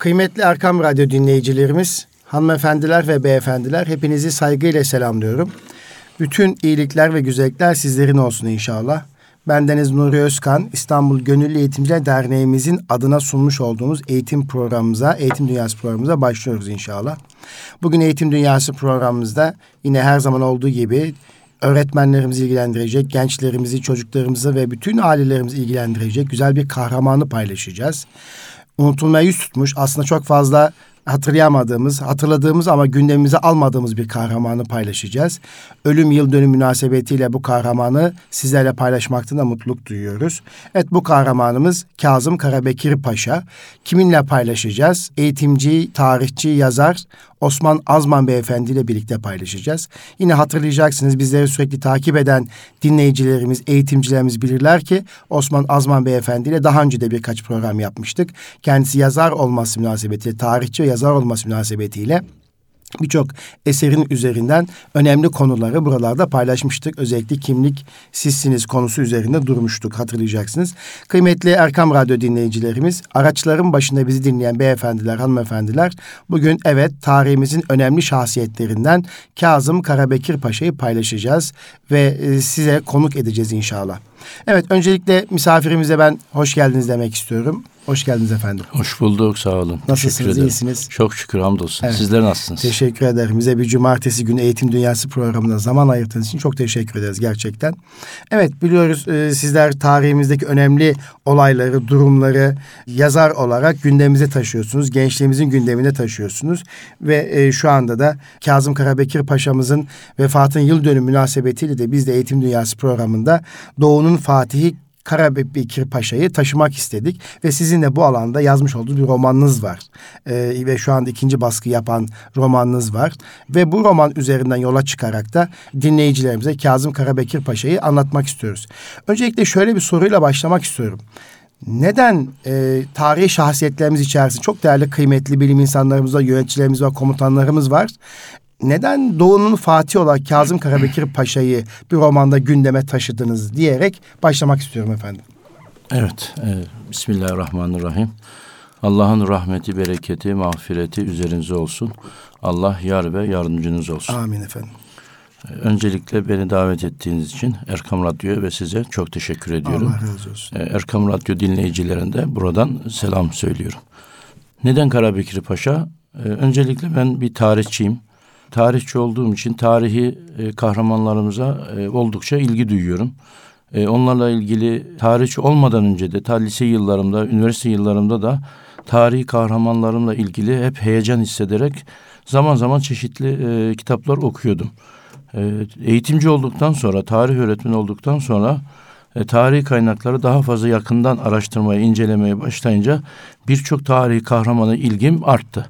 Kıymetli Erkam Radyo dinleyicilerimiz, hanımefendiler ve beyefendiler hepinizi saygıyla selamlıyorum. Bütün iyilikler ve güzellikler sizlerin olsun inşallah. Bendeniz Nuri Özkan, İstanbul Gönüllü Eğitimciler Derneğimizin adına sunmuş olduğumuz eğitim programımıza, Eğitim Dünyası programımıza başlıyoruz inşallah. Bugün Eğitim Dünyası programımızda yine her zaman olduğu gibi öğretmenlerimizi ilgilendirecek, gençlerimizi, çocuklarımızı ve bütün ailelerimizi ilgilendirecek güzel bir kahramanı paylaşacağız. Unutulmaya yüz tutmuş aslında çok fazla hatırlayamadığımız, hatırladığımız ama gündemimize almadığımız bir kahramanı paylaşacağız. Ölüm yıl dönüm münasebetiyle bu kahramanı sizlerle paylaşmaktan da mutluluk duyuyoruz. Evet bu kahramanımız Kazım Karabekir Paşa. Kiminle paylaşacağız? Eğitimci, tarihçi, yazar Osman Azman Beyefendi ile birlikte paylaşacağız. Yine hatırlayacaksınız bizleri sürekli takip eden dinleyicilerimiz, eğitimcilerimiz bilirler ki Osman Azman Beyefendi ile daha önce de birkaç program yapmıştık. Kendisi yazar olması münasebetiyle, tarihçi ve yazar olması münasebetiyle birçok eserin üzerinden önemli konuları buralarda paylaşmıştık. Özellikle kimlik sizsiniz konusu üzerinde durmuştuk hatırlayacaksınız. Kıymetli Erkam Radyo dinleyicilerimiz, araçların başında bizi dinleyen beyefendiler, hanımefendiler bugün evet tarihimizin önemli şahsiyetlerinden Kazım Karabekir Paşa'yı paylaşacağız ve e, size konuk edeceğiz inşallah. Evet öncelikle misafirimize ben hoş geldiniz demek istiyorum. Hoş geldiniz efendim. Hoş bulduk sağ olun. Nasılsınız iyisiniz? Çok şükür hamdolsun. Evet. Sizler nasılsınız? Teşekkür ederim. Bize bir cumartesi günü Eğitim Dünyası programına zaman ayırdığınız için çok teşekkür ederiz gerçekten. Evet biliyoruz e, sizler tarihimizdeki önemli olayları, durumları yazar olarak gündemimize taşıyorsunuz. Gençliğimizin gündemine taşıyorsunuz. Ve e, şu anda da Kazım Karabekir Paşa'mızın vefatın yıl dönümü münasebetiyle de biz de Eğitim Dünyası programında Doğu'nun Fatihi Karabekir Paşa'yı taşımak istedik ve sizin de bu alanda yazmış olduğu bir romanınız var. Ee, ve şu anda ikinci baskı yapan romanınız var. Ve bu roman üzerinden yola çıkarak da dinleyicilerimize Kazım Karabekir Paşa'yı anlatmak istiyoruz. Öncelikle şöyle bir soruyla başlamak istiyorum. Neden e, tarihi şahsiyetlerimiz içerisinde çok değerli kıymetli bilim insanlarımız var, yöneticilerimiz var, komutanlarımız var neden Doğu'nun Fatih olarak Kazım Karabekir Paşa'yı bir romanda gündeme taşıdınız diyerek başlamak istiyorum efendim. Evet, e, Bismillahirrahmanirrahim. Allah'ın rahmeti, bereketi, mağfireti üzerinize olsun. Allah yar ve yardımcınız olsun. Amin efendim. E, öncelikle beni davet ettiğiniz için Erkam Radyo'ya ve size çok teşekkür ediyorum. Allah razı olsun. E, Erkam Radyo dinleyicilerine buradan selam söylüyorum. Neden Karabekir Paşa? E, öncelikle ben bir tarihçiyim tarihçi olduğum için tarihi e, kahramanlarımıza e, oldukça ilgi duyuyorum. E, onlarla ilgili tarihçi olmadan önce de ta lise yıllarımda, üniversite yıllarımda da tarihi kahramanlarımla ilgili hep heyecan hissederek zaman zaman çeşitli e, kitaplar okuyordum. E, eğitimci olduktan sonra, tarih öğretmeni olduktan sonra e, tarihi kaynakları daha fazla yakından araştırmaya, incelemeye başlayınca birçok tarihi kahramana ilgim arttı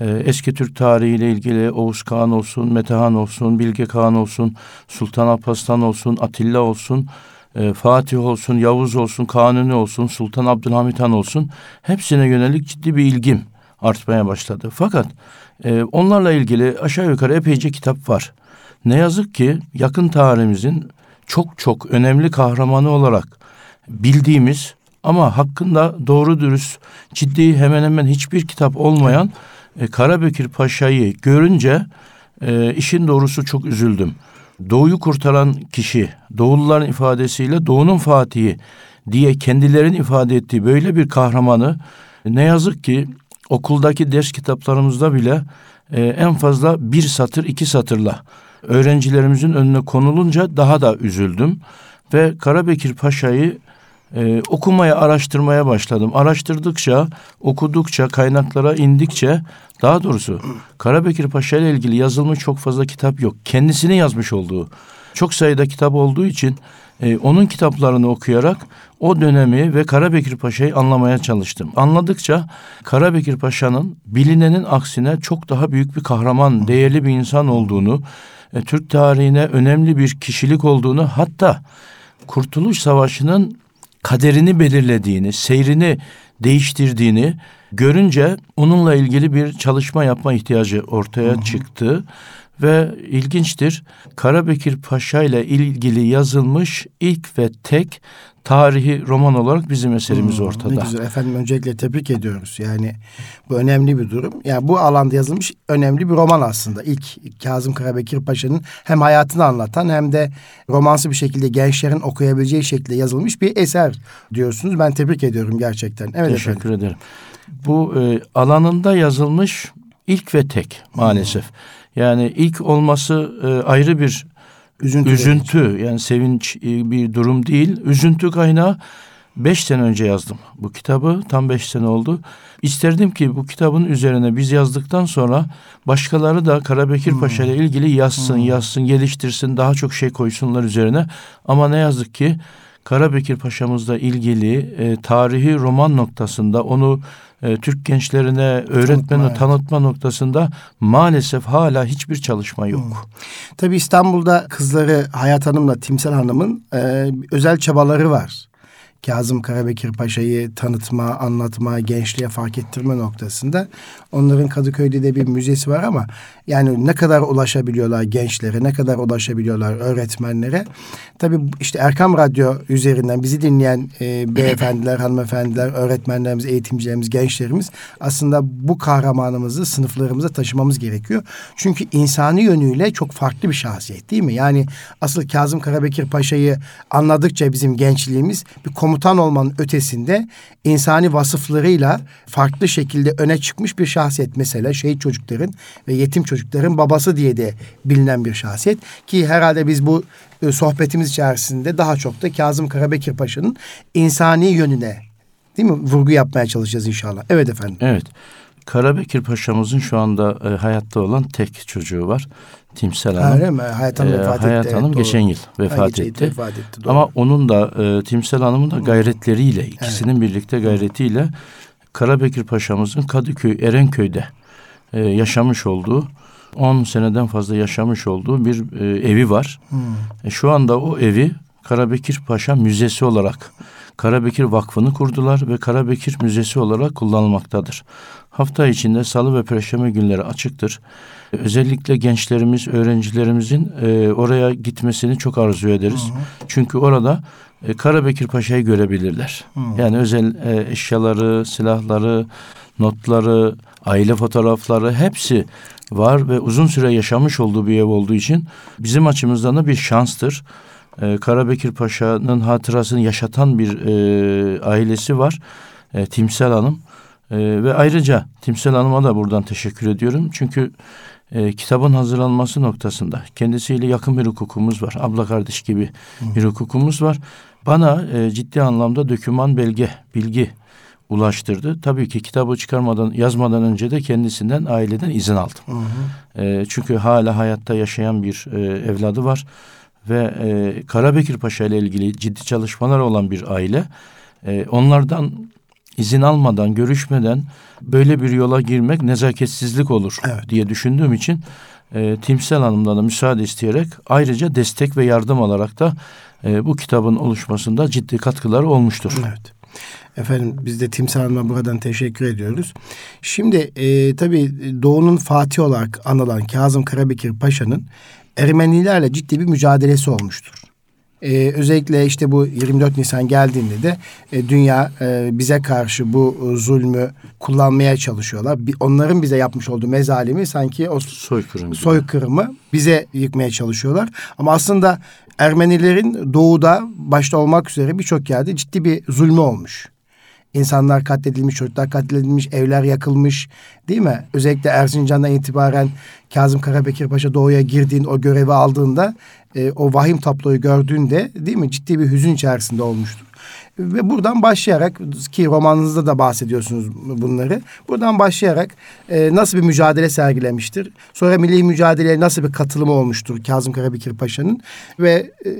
e, eski Türk tarihiyle ilgili Oğuz Kağan olsun, Metehan olsun, Bilge Kağan olsun, Sultan Alparslan olsun, Atilla olsun, e, Fatih olsun, Yavuz olsun, Kanuni olsun, Sultan Abdülhamit Han olsun hepsine yönelik ciddi bir ilgim artmaya başladı. Fakat e, onlarla ilgili aşağı yukarı epeyce kitap var. Ne yazık ki yakın tarihimizin çok çok önemli kahramanı olarak bildiğimiz ama hakkında doğru dürüst ciddi hemen hemen hiçbir kitap olmayan e, Karabekir Paşa'yı görünce e, işin doğrusu çok üzüldüm. Doğuyu kurtaran kişi, Doğuluların ifadesiyle Doğu'nun Fatihi diye kendilerin ifade ettiği böyle bir kahramanı ne yazık ki okuldaki ders kitaplarımızda bile e, en fazla bir satır iki satırla öğrencilerimizin önüne konulunca daha da üzüldüm ve Karabekir Paşa'yı e, okumaya, araştırmaya başladım. Araştırdıkça, okudukça, kaynaklara indikçe daha doğrusu Karabekir Paşa ile ilgili yazılmış çok fazla kitap yok. Kendisinin yazmış olduğu çok sayıda kitap olduğu için e, onun kitaplarını okuyarak o dönemi ve Karabekir Paşa'yı anlamaya çalıştım. Anladıkça Karabekir Paşa'nın bilinenin aksine çok daha büyük bir kahraman, değerli bir insan olduğunu, e, Türk tarihine önemli bir kişilik olduğunu hatta Kurtuluş Savaşı'nın kaderini belirlediğini, seyrini değiştirdiğini görünce onunla ilgili bir çalışma yapma ihtiyacı ortaya hı hı. çıktı Ve ilginçtir, Karabekir Paşa ile ilgili yazılmış ilk ve tek tarihi roman olarak bizim eserimiz Hmm, ortada. Ne güzel efendim öncelikle tebrik ediyoruz. Yani bu önemli bir durum. Yani bu alanda yazılmış önemli bir roman aslında. İlk Kazım Karabekir Paşa'nın hem hayatını anlatan hem de romansı bir şekilde gençlerin okuyabileceği şekilde yazılmış bir eser diyorsunuz. Ben tebrik ediyorum gerçekten. Evet Teşekkür efendim. ederim. Bu e, alanında yazılmış ilk ve tek maalesef. Yani ilk olması e, ayrı bir Üzüntü. üzüntü yani sevinç e, bir durum değil. Üzüntü kaynağı beş sene önce yazdım bu kitabı. Tam beş sene oldu. İsterdim ki bu kitabın üzerine biz yazdıktan sonra başkaları da Karabekir Paşa ile ilgili yazsın, yazsın, geliştirsin, daha çok şey koysunlar üzerine. Ama ne yazık ki Karabekir Paşa'mızla ilgili e, tarihi roman noktasında onu e, Türk gençlerine öğretmeni evet. tanıtma noktasında maalesef hala hiçbir çalışma yok. Tabii İstanbul'da kızları Hayat Hanım'la Timsel Hanım'ın e, özel çabaları var. Kazım Karabekir Paşa'yı tanıtma, anlatma, gençliğe fark ettirme noktasında. Onların Kadıköy'de de bir müzesi var ama yani ne kadar ulaşabiliyorlar gençlere, ne kadar ulaşabiliyorlar öğretmenlere. Tabii işte Erkam Radyo üzerinden bizi dinleyen e, beyefendiler, hanımefendiler, öğretmenlerimiz, eğitimcilerimiz, gençlerimiz aslında bu kahramanımızı sınıflarımıza taşımamız gerekiyor. Çünkü insani yönüyle çok farklı bir şahsiyet değil mi? Yani asıl Kazım Karabekir Paşa'yı anladıkça bizim gençliğimiz bir komutan olmanın ötesinde insani vasıflarıyla farklı şekilde öne çıkmış bir şahsiyet. Mesela şehit çocukların ve yetim çocukların babası diye de bilinen bir şahsiyet. Ki herhalde biz bu e, sohbetimiz içerisinde daha çok da Kazım Karabekir Paşa'nın insani yönüne değil mi vurgu yapmaya çalışacağız inşallah. Evet efendim. Evet. Karabekir Paşa'mızın şu anda e, hayatta olan tek çocuğu var. Timsel Hanım. Öyle mi? Hayat Hanım Ee, vefat. Hayat evet, Hanım doğru. geçen yıl vefat Ha, etti. vefat etti, doğru. Ama onun da e, Timsel Hanım'ın da gayretleriyle ikisinin birlikte gayretiyle Karabekir Paşa'mızın Kadıköy Erenköy'de e, yaşamış olduğu 10 seneden fazla yaşamış olduğu bir e, evi var. Hmm. E, şu anda o evi Karabekir Paşa Müzesi olarak Karabekir Vakfı'nı kurdular ve Karabekir Müzesi olarak kullanılmaktadır. Hafta içinde salı ve perşembe günleri açıktır. Özellikle gençlerimiz, öğrencilerimizin e, oraya gitmesini çok arzu ederiz. Çünkü orada e, Karabekir Paşa'yı görebilirler. Yani özel e, eşyaları, silahları, notları, aile fotoğrafları hepsi var ve uzun süre yaşamış olduğu bir ev olduğu için bizim açımızdan da bir şanstır. Ee, Karabekir Paşa'nın hatırasını yaşatan bir e, ailesi var. E, Timsel Hanım. E, ve ayrıca Timsel Hanım'a da buradan teşekkür ediyorum. Çünkü e, kitabın hazırlanması noktasında kendisiyle yakın bir hukukumuz var. Abla kardeş gibi bir hukukumuz var. Bana e, ciddi anlamda döküman belge, bilgi ulaştırdı. Tabii ki kitabı çıkarmadan, yazmadan önce de kendisinden, aileden izin aldım. E, çünkü hala hayatta yaşayan bir e, evladı var ve e, Karabekir Paşa ile ilgili ciddi çalışmalar olan bir aile. E, onlardan izin almadan, görüşmeden böyle bir yola girmek nezaketsizlik olur Evet. diye düşündüğüm için e, Timsel Hanım'dan da müsaade isteyerek ayrıca destek ve yardım alarak da e, bu kitabın oluşmasında ciddi katkıları olmuştur. Evet. Efendim biz de Timsah Hanım'a buradan teşekkür ediyoruz. Şimdi e, tabii Doğu'nun Fatih olarak anılan Kazım Karabekir Paşa'nın Ermenilerle ciddi bir mücadelesi olmuştur. E, özellikle işte bu 24 Nisan geldiğinde de e, dünya e, bize karşı bu e, zulmü kullanmaya çalışıyorlar. Bir, onların bize yapmış olduğu mezalimi sanki o Soykırım. soykırımı bize yıkmaya çalışıyorlar. Ama aslında Ermenilerin doğuda başta olmak üzere birçok yerde ciddi bir zulmü olmuş. İnsanlar katledilmiş, çocuklar katledilmiş, evler yakılmış değil mi? Özellikle Erzincan'dan itibaren Kazım Karabekir Paşa doğuya girdiğin o görevi aldığında e, o vahim tabloyu gördüğünde değil mi ciddi bir hüzün içerisinde olmuştur. Ve buradan başlayarak ki romanınızda da bahsediyorsunuz bunları. Buradan başlayarak e, nasıl bir mücadele sergilemiştir? Sonra milli mücadeleye nasıl bir katılımı olmuştur Kazım Karabekir Paşa'nın? Ve e,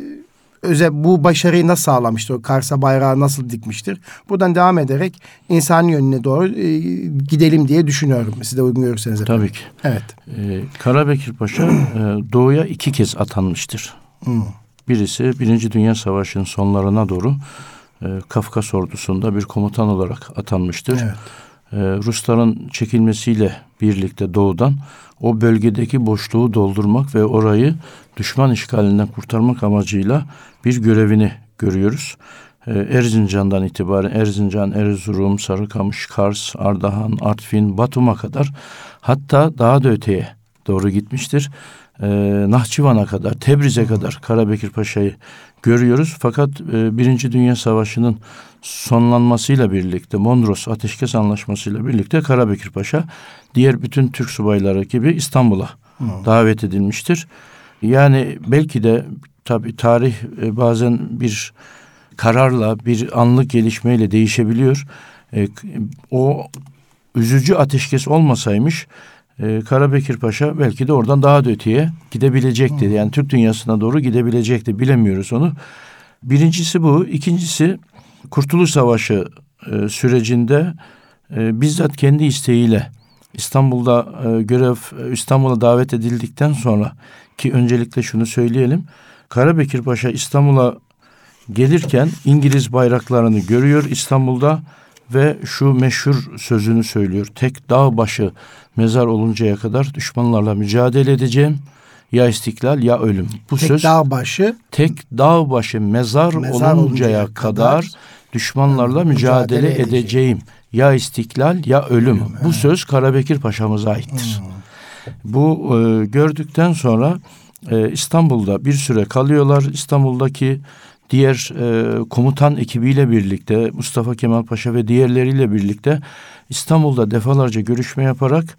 özel bu başarıyı nasıl sağlamıştır? Kars'a bayrağı nasıl dikmiştir? Buradan devam ederek insani yönüne doğru e, gidelim diye düşünüyorum. Siz de uygun görürseniz efendim. Tabii ki. Evet. Ee, Karabekir Paşa e, doğuya iki kez atanmıştır. Hmm. Birisi Birinci Dünya Savaşı'nın sonlarına doğru e, Kafkas ordusunda bir komutan olarak atanmıştır. Evet. Rusların çekilmesiyle birlikte doğudan o bölgedeki boşluğu doldurmak ve orayı düşman işgalinden kurtarmak amacıyla bir görevini görüyoruz. Ee, Erzincan'dan itibaren Erzincan, Erzurum, Sarıkamış, Kars, Ardahan, Artvin, Batum'a kadar hatta daha da öteye doğru gitmiştir. Ee, Nahçıvan'a kadar, Tebriz'e kadar Karabekir Paşa'yı görüyoruz. Fakat e, Birinci Dünya Savaşı'nın sonlanmasıyla birlikte Mondros Ateşkes Anlaşması'yla birlikte Karabekir Paşa diğer bütün Türk subayları gibi İstanbul'a davet edilmiştir. Yani belki de tabi tarih e, bazen bir kararla bir anlık gelişmeyle değişebiliyor. E, o üzücü ateşkes olmasaymış e, Karabekir Paşa belki de oradan daha da öteye gidebilecekti. Yani Türk dünyasına doğru gidebilecekti. Bilemiyoruz onu. Birincisi bu. İkincisi Kurtuluş Savaşı e, sürecinde e, bizzat kendi isteğiyle İstanbul'da e, görev İstanbul'a davet edildikten sonra ki öncelikle şunu söyleyelim. Karabekir Paşa İstanbul'a gelirken İngiliz bayraklarını görüyor İstanbul'da ve şu meşhur sözünü söylüyor. Tek dağ başı mezar oluncaya kadar düşmanlarla mücadele edeceğim. Ya istiklal ya ölüm. Bu tek söz dağ başı tek dağ başı mezar, mezar oluncaya, kadar, kadar düşmanlarla mücadele, mücadele edeceğim. edeceğim. Ya istiklal ya ölüm. ölüm Bu söz Karabekir Paşa'mıza aittir. Hmm. Bu e, gördükten sonra e, İstanbul'da bir süre kalıyorlar. İstanbul'daki diğer e, komutan ekibiyle birlikte Mustafa Kemal Paşa ve diğerleriyle birlikte İstanbul'da defalarca görüşme yaparak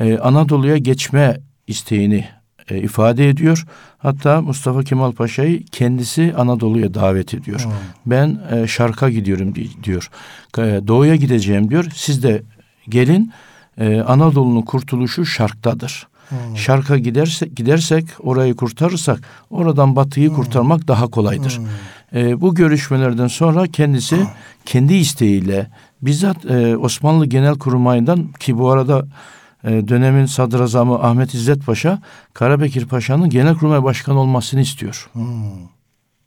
e, Anadolu'ya geçme isteğini e, ifade ediyor. Hatta Mustafa Kemal Paşa'yı kendisi Anadolu'ya davet ediyor. Hmm. Ben e, Şark'a gidiyorum diyor. E, Doğu'ya gideceğim diyor. Siz de gelin. E, Anadolu'nun kurtuluşu Şark'tadır. Hmm. Şark'a gidersek, gidersek orayı kurtarırsak oradan batıyı hmm. kurtarmak daha kolaydır. Hmm. E, bu görüşmelerden sonra kendisi hmm. kendi isteğiyle bizzat e, Osmanlı Genel Kurmay'dan ki bu arada e, dönemin sadrazamı Ahmet İzzet Paşa Karabekir Paşa'nın Genelkurmay Başkanı olmasını istiyor. Hmm.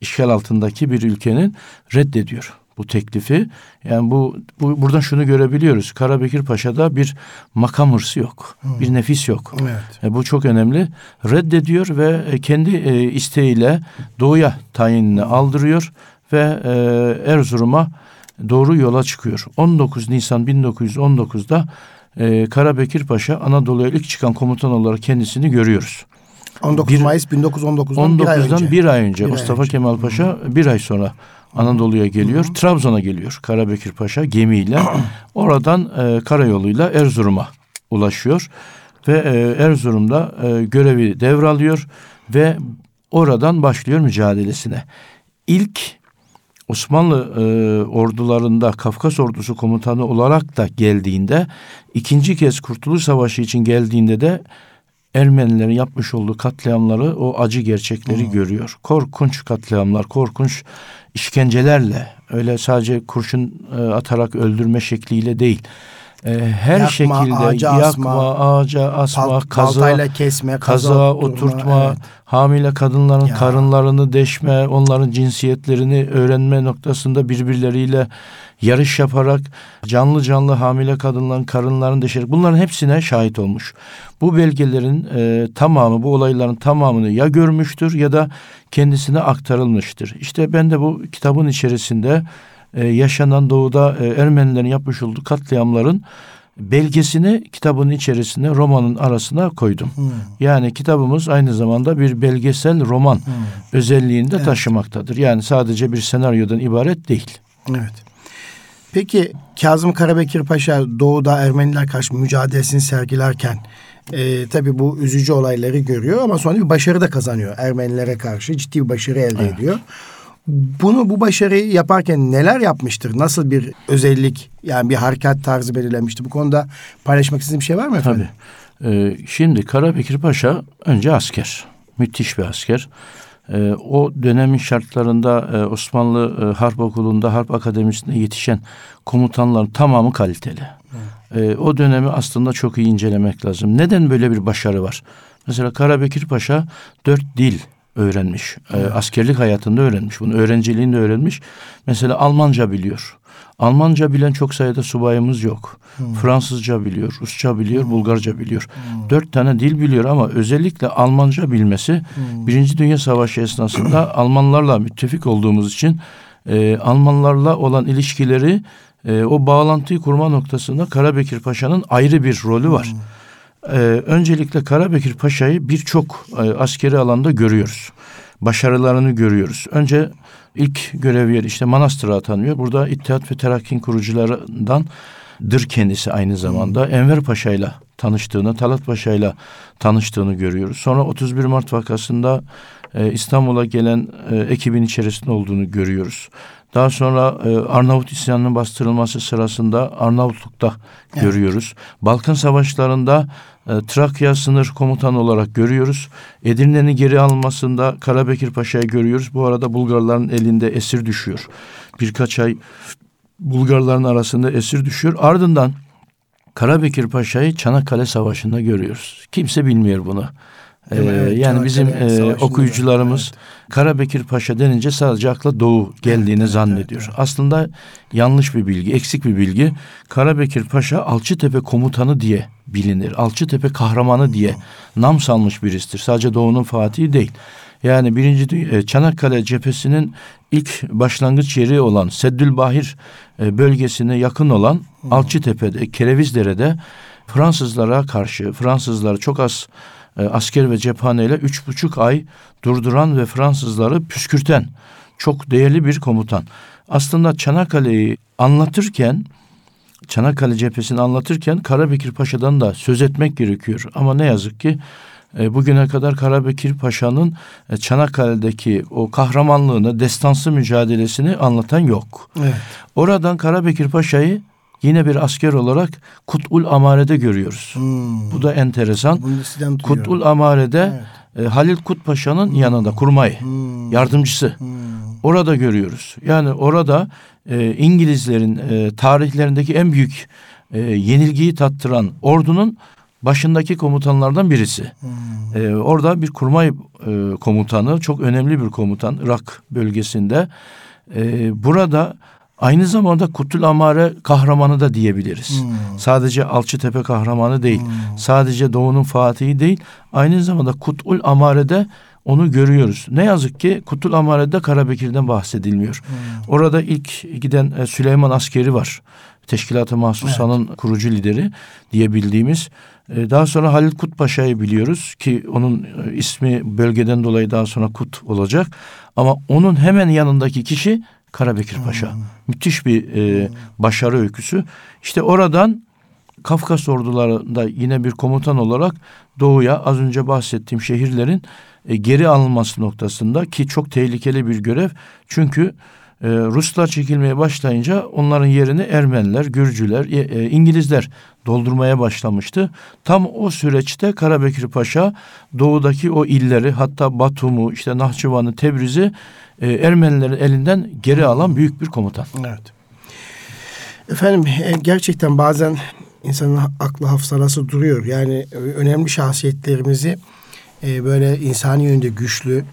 İşgal altındaki bir ülkenin reddediyor bu teklifi. Yani bu, bu buradan şunu görebiliyoruz. Karabekir Paşa'da bir makam hırsı yok. Hmm. Bir nefis yok. Evet. E, bu çok önemli. Reddediyor ve e, kendi e, isteğiyle doğuya tayinini aldırıyor ve e, Erzurum'a doğru yola çıkıyor. 19 Nisan 1919'da e, Karabekir Paşa Anadolu'ya ilk çıkan komutan olarak kendisini görüyoruz. 19 bir, Mayıs 1919'dan 19'dan bir ay önce. Bir ay önce bir Mustafa ay önce. Kemal Paşa Hı. bir ay sonra Anadolu'ya geliyor. Hı. Trabzon'a geliyor Karabekir Paşa gemiyle. Oradan e, karayoluyla Erzurum'a ulaşıyor. Ve e, Erzurum'da e, görevi devralıyor ve oradan başlıyor mücadelesine. İlk Osmanlı e, ordularında Kafkas ordusu komutanı olarak da geldiğinde ikinci kez Kurtuluş Savaşı için geldiğinde de Ermenilerin yapmış olduğu katliamları o acı gerçekleri hmm. görüyor. Korkunç katliamlar, korkunç işkencelerle öyle sadece kurşun e, atarak öldürme şekliyle değil e, her yakma, şekilde ağaca yakma, asma, ağaca asma, kaza, kesme, kaza oturtma, evet. hamile kadınların ya. karınlarını deşme, onların cinsiyetlerini öğrenme noktasında birbirleriyle yarış yaparak canlı canlı hamile kadınların karınlarını deşerek bunların hepsine şahit olmuş. Bu belgelerin e, tamamı, bu olayların tamamını ya görmüştür ya da kendisine aktarılmıştır. İşte ben de bu kitabın içerisinde e, yaşanan doğuda e, Ermenilerin yapmış olduğu katliamların belgesini kitabın içerisine romanın arasına koydum. Hmm. Yani kitabımız aynı zamanda bir belgesel roman hmm. özelliğinde evet. taşımaktadır. Yani sadece bir senaryodan ibaret değil. Evet. Peki Kazım Karabekir Paşa doğuda Ermeniler karşı mücadelesini sergilerken e, tabii bu üzücü olayları görüyor ama sonra bir başarı da kazanıyor Ermenilere karşı ciddi bir başarı elde evet. ediyor. Bunu bu başarıyı yaparken neler yapmıştır? Nasıl bir özellik yani bir harekat tarzı belirlenmişti? Bu konuda paylaşmak istediğiniz bir şey var mı efendim? Tabii. Ee, şimdi Karabekir Paşa önce asker. Müthiş bir asker. Ee, o dönemin şartlarında e, Osmanlı e, Harp Okulu'nda, Harp Akademisi'nde yetişen komutanların tamamı kaliteli. Ee, o dönemi aslında çok iyi incelemek lazım. Neden böyle bir başarı var? Mesela Karabekir Paşa dört dil öğrenmiş. E, askerlik hayatında öğrenmiş. Bunu öğrenciliğinde öğrenmiş. Mesela Almanca biliyor. Almanca bilen çok sayıda subayımız yok. Hmm. Fransızca biliyor, Rusça biliyor, hmm. Bulgarca biliyor. Hmm. Dört tane dil biliyor ama özellikle Almanca bilmesi hmm. Birinci Dünya Savaşı esnasında Almanlarla müttefik olduğumuz için e, Almanlarla olan ilişkileri e, o bağlantıyı kurma noktasında Karabekir Paşa'nın ayrı bir rolü var. Hmm. E, öncelikle Karabekir Paşa'yı birçok e, askeri alanda görüyoruz. Başarılarını görüyoruz. Önce ilk görev yeri işte Manastır'a atanıyor. Burada İttihat ve Terakki'nin kurucularından dır kendisi aynı zamanda. Hmm. Enver Paşa'yla tanıştığını, Talat Paşa'yla tanıştığını görüyoruz. Sonra 31 Mart vakasında e, İstanbul'a gelen e, ekibin içerisinde olduğunu görüyoruz. Daha sonra e, Arnavut isyanının bastırılması sırasında Arnavutluk'ta evet. görüyoruz. Balkan Savaşları'nda e, Trakya sınır komutanı olarak görüyoruz. Edirne'nin geri alınmasında Karabekir Paşa'yı görüyoruz. Bu arada Bulgarların elinde esir düşüyor. Birkaç ay Bulgarların arasında esir düşüyor. Ardından Karabekir Paşa'yı Çanakkale Savaşı'nda görüyoruz. Kimse bilmiyor bunu. Ee, evet, yani bizim e, okuyucularımız evet. Karabekir Paşa denince sadece akla Doğu geldiğini evet, zannediyor. Evet, evet. Aslında yanlış bir bilgi, eksik bir bilgi. Karabekir Paşa Alçıtepe komutanı diye bilinir. Alçıtepe kahramanı diye nam salmış birisidir. Sadece Doğu'nun fatihi değil. Yani birinci e, Çanakkale cephesinin ilk başlangıç yeri olan Seddülbahir e, bölgesine yakın olan Alçıtepe'de, Kerevizdere'de Fransızlara karşı, Fransızları çok az e, asker ve cephaneyle üç buçuk ay durduran ve Fransızları püskürten çok değerli bir komutan. Aslında Çanakkale'yi anlatırken Çanakkale cephesini anlatırken Karabekir Paşa'dan da söz etmek gerekiyor. Ama ne yazık ki e, bugüne kadar Karabekir Paşa'nın e, Çanakkale'deki o kahramanlığını, destansı mücadelesini anlatan yok. Evet. Oradan Karabekir Paşa'yı yine bir asker olarak Kutul Amare'de görüyoruz. Hmm. Bu da enteresan. Kutul Amare'de evet. e, Halil Kut Paşa'nın hmm. yanında kurmay hmm. yardımcısı. Hmm. Orada görüyoruz. Yani orada e, İngilizlerin e, tarihlerindeki en büyük e, yenilgiyi tattıran ordunun başındaki komutanlardan birisi. Hmm. Ee, orada bir kurmay e, komutanı, çok önemli bir komutan Irak bölgesinde. Ee, burada aynı zamanda Kutul Amare kahramanı da diyebiliriz. Hmm. Sadece Alçıtepe kahramanı değil, hmm. sadece Doğu'nun fatihi değil, aynı zamanda Kutul Amare'de onu görüyoruz. Ne yazık ki Kutul Amare'de Karabekir'den bahsedilmiyor. Hmm. Orada ilk giden e, Süleyman askeri var. Teşkilat-ı Mahsusa'nın evet. kurucu lideri diyebildiğimiz. E, daha sonra Halil Kut Paşa'yı biliyoruz ki onun e, ismi bölgeden dolayı daha sonra Kut olacak. Ama onun hemen yanındaki kişi Karabekir Paşa. Hmm. Müthiş bir e, başarı öyküsü. İşte oradan Kafkas ordularında yine bir komutan olarak doğuya az önce bahsettiğim şehirlerin e, geri alınması noktasında ki çok tehlikeli bir görev. Çünkü e, Ruslar çekilmeye başlayınca onların yerini Ermeniler, Gürcüler, e, e, İngilizler doldurmaya başlamıştı. Tam o süreçte Karabekir Paşa doğudaki o illeri hatta Batum'u, işte Nahçıvan'ı, Tebriz'i e, Ermenilerin elinden geri alan büyük bir komutan. Evet. Efendim e, gerçekten bazen insanın aklı hafızası duruyor. Yani önemli şahsiyetlerimizi e, böyle insani yönde güçlü,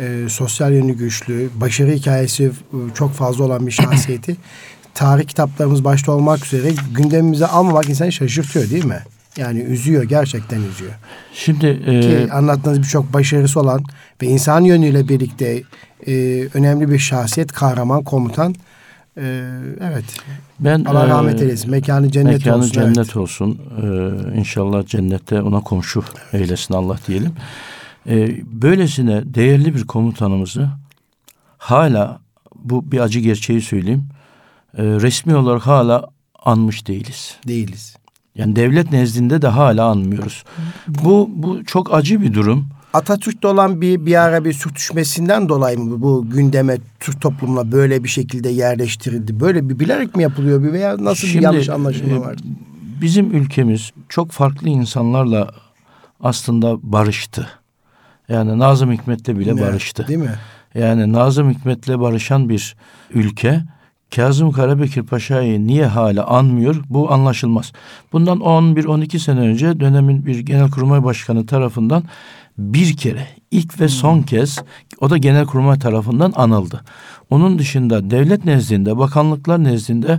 e, sosyal yönü güçlü, başarı hikayesi e, çok fazla olan bir şahsiyeti tarih kitaplarımız başta olmak üzere gündemimize almamak insanı şaşırtıyor değil mi? Yani üzüyor, gerçekten üzüyor. Şimdi e, ki anlattığınız birçok başarısı olan ve insan yönüyle birlikte e, önemli bir şahsiyet, kahraman, komutan. E, evet. Ben Allah rahmet eylesin. Mekanı cennet mekanı olsun. Mekanı cennet evet. olsun. Ee, inşallah cennette ona komşu eylesin Allah diyelim. Ee, böylesine değerli bir komutanımızı hala bu bir acı gerçeği söyleyeyim. E, resmi olarak hala anmış değiliz. Değiliz. Yani devlet nezdinde de hala anmıyoruz. Bu bu çok acı bir durum. Atatürk'te olan bir bir ara bir sürtüşmesinden dolayı mı bu gündeme Türk toplumuna böyle bir şekilde yerleştirildi? Böyle bir bilerek mi yapılıyor bir veya nasıl Şimdi, bir yanlış anlaşılma e, var? Bizim ülkemiz çok farklı insanlarla aslında barıştı. Yani Nazım Hikmet'le bile ne, barıştı. Değil mi? Yani Nazım Hikmet'le barışan bir ülke Kazım Karabekir Paşa'yı niye hala anmıyor bu anlaşılmaz. Bundan 11-12 sene önce dönemin bir genelkurmay başkanı tarafından bir kere ilk ve son kez o da Genelkurmay tarafından anıldı. Onun dışında devlet nezdinde, bakanlıklar nezdinde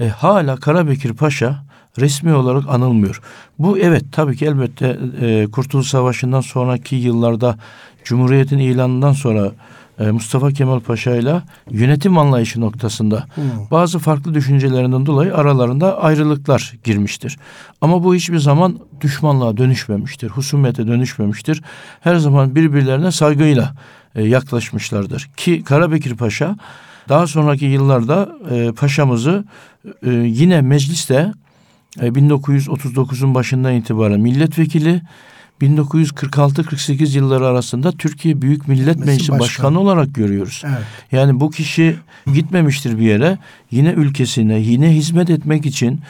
e, hala Karabekir Paşa resmi olarak anılmıyor. Bu evet tabii ki elbette e, Kurtuluş Savaşı'ndan sonraki yıllarda Cumhuriyet'in ilanından sonra e, Mustafa Kemal Paşa ile yönetim anlayışı noktasında hmm. bazı farklı düşüncelerinden dolayı aralarında ayrılıklar girmiştir. Ama bu hiçbir zaman düşmanlığa dönüşmemiştir, husumete dönüşmemiştir. Her zaman birbirlerine saygıyla e, yaklaşmışlardır. Ki Karabekir Paşa daha sonraki yıllarda e, paşamızı e, yine mecliste 1939'un başından itibaren milletvekili 1946-48 yılları arasında Türkiye Büyük Millet Meclisi Başkanı. Başkanı olarak görüyoruz. Evet. Yani bu kişi gitmemiştir bir yere. Yine ülkesine, yine hizmet etmek için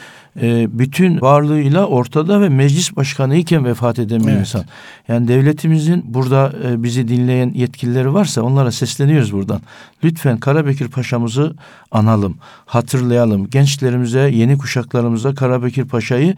e, bütün varlığıyla ortada ve meclis başkanı iken vefat eden bir evet. insan. Yani devletimizin burada e, bizi dinleyen yetkilileri varsa onlara sesleniyoruz buradan. Lütfen Karabekir Paşa'mızı analım, hatırlayalım. Gençlerimize, yeni kuşaklarımıza Karabekir Paşa'yı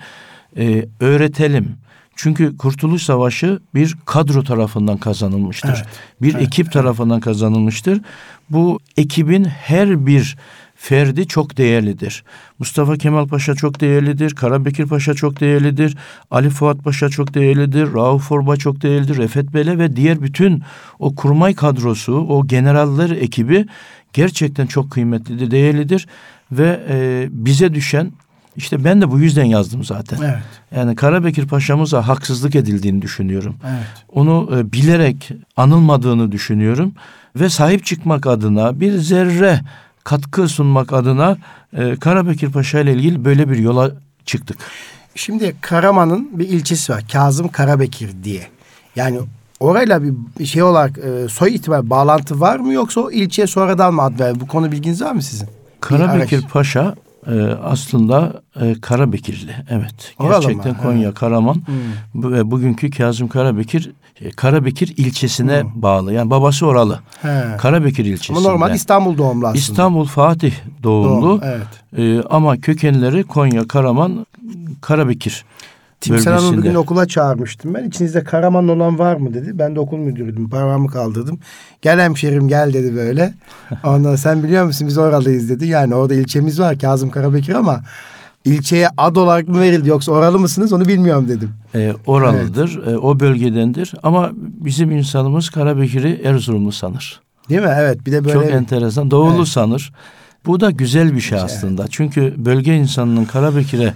e, öğretelim çünkü Kurtuluş Savaşı bir kadro tarafından kazanılmıştır. Evet, bir evet, ekip evet. tarafından kazanılmıştır. Bu ekibin her bir ferdi çok değerlidir. Mustafa Kemal Paşa çok değerlidir, Karabekir Paşa çok değerlidir, Ali Fuat Paşa çok değerlidir, Rauf Orba çok değerlidir, Refet Bele ve diğer bütün o kurmay kadrosu, o generaller ekibi gerçekten çok kıymetlidir, değerlidir ve e, bize düşen işte ben de bu yüzden yazdım zaten. Evet. Yani Karabekir Paşa'mıza haksızlık edildiğini düşünüyorum. Evet. Onu e, bilerek anılmadığını düşünüyorum ve sahip çıkmak adına bir zerre katkı sunmak adına e, Karabekir Paşa ile ilgili böyle bir yola çıktık. Şimdi Karaman'ın bir ilçesi var. Kazım Karabekir diye. Yani orayla bir şey olarak e, soy itibar bağlantı var mı yoksa o ilçeye sonradan mı ad verdi? Bu konu bilginiz var mı sizin? Karabekir Paşa e, aslında e, Karabekirli. Evet. Gerçekten? Konya, evet. Karaman hmm. ve bugünkü Kazım Karabekir e, Karabekir ilçesine hmm. bağlı. Yani babası oralı. He. Karabekir ilçesinde. Ama normal İstanbul doğumlu aslında. İstanbul Fatih doğumlu. Doğum, evet. E, ama kökenleri Konya, Karaman, Karabekir. Timsel Hanım'ı bugün okula çağırmıştım ben. İçinizde Karaman olan var mı dedi. Ben de okul müdürüydüm. Parmağımı kaldırdım. Gel hemşerim gel dedi böyle. Ondan sen biliyor musun biz oralıyız dedi. Yani orada ilçemiz var Kazım Karabekir ama ilçeye ad olarak mı verildi yoksa oralı mısınız onu bilmiyorum dedim. E, oralıdır. Evet. E, o bölgedendir. Ama bizim insanımız Karabekir'i Erzurumlu sanır. Değil mi? Evet. Bir de böyle çok enteresan. Doğulu evet. sanır. Bu da güzel bir şey aslında. Evet. Çünkü bölge insanının Karabekir'e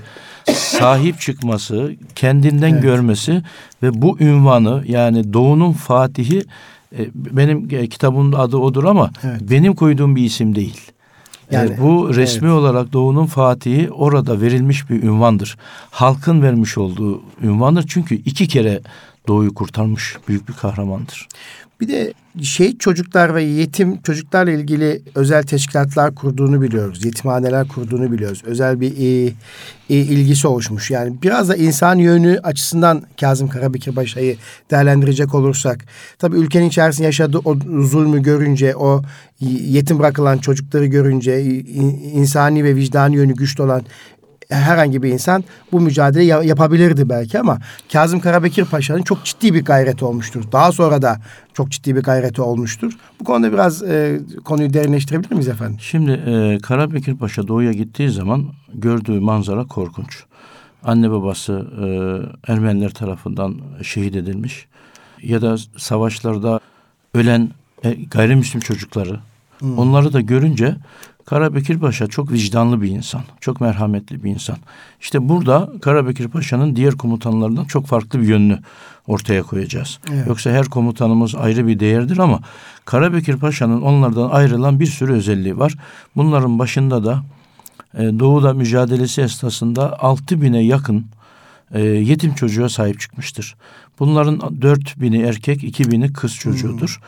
sahip çıkması, kendinden evet. görmesi ve bu ünvanı yani Doğu'nun Fatihi e, benim e, kitabımın adı odur ama evet. benim koyduğum bir isim değil. E, yani e, bu resmi evet. olarak Doğu'nun Fatihi orada verilmiş bir ünvandır. Halkın vermiş olduğu ünvandır çünkü iki kere Doğu'yu kurtarmış büyük bir kahramandır. Bir de şehit çocuklar ve yetim çocuklarla ilgili özel teşkilatlar kurduğunu biliyoruz. Yetimhaneler kurduğunu biliyoruz. Özel bir e, e, ilgisi oluşmuş. Yani biraz da insan yönü açısından Kazım Karabekir Paşa'yı değerlendirecek olursak. Tabii ülkenin içerisinde yaşadığı o zulmü görünce, o yetim bırakılan çocukları görünce, insani ve vicdani yönü güçlü olan herhangi bir insan bu mücadele yapabilirdi belki ama Kazım Karabekir Paşa'nın çok ciddi bir gayreti olmuştur. Daha sonra da çok ciddi bir gayreti olmuştur. Bu konuda biraz e, konuyu derinleştirebilir miyiz efendim? Şimdi e, Karabekir Paşa doğuya gittiği zaman gördüğü manzara korkunç. Anne babası e, Ermeniler tarafından şehit edilmiş ya da savaşlarda ölen e, gayrimüslim çocukları hmm. onları da görünce Karabekir Paşa çok vicdanlı bir insan, çok merhametli bir insan. İşte burada Karabekir Paşa'nın diğer komutanlarından çok farklı bir yönünü ortaya koyacağız. Evet. Yoksa her komutanımız ayrı bir değerdir ama Karabekir Paşa'nın onlardan ayrılan bir sürü özelliği var. Bunların başında da e, Doğu'da mücadelesi esnasında 6 bine yakın e, yetim çocuğa sahip çıkmıştır. Bunların dört bini erkek, iki bini kız çocuğudur.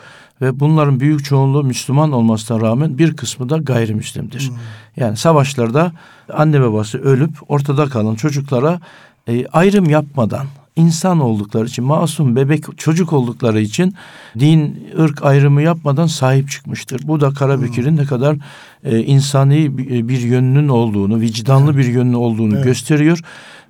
Hmm. Ve bunların büyük çoğunluğu Müslüman olmasına rağmen bir kısmı da gayrimüslimdir. Hmm. Yani savaşlarda anne babası ölüp ortada kalan çocuklara e, ayrım yapmadan insan oldukları için, masum bebek çocuk oldukları için din, ırk ayrımı yapmadan sahip çıkmıştır. Bu da Karabekir'in ne kadar e, insani bir, bir yönünün olduğunu, vicdanlı bir yönünün olduğunu evet. gösteriyor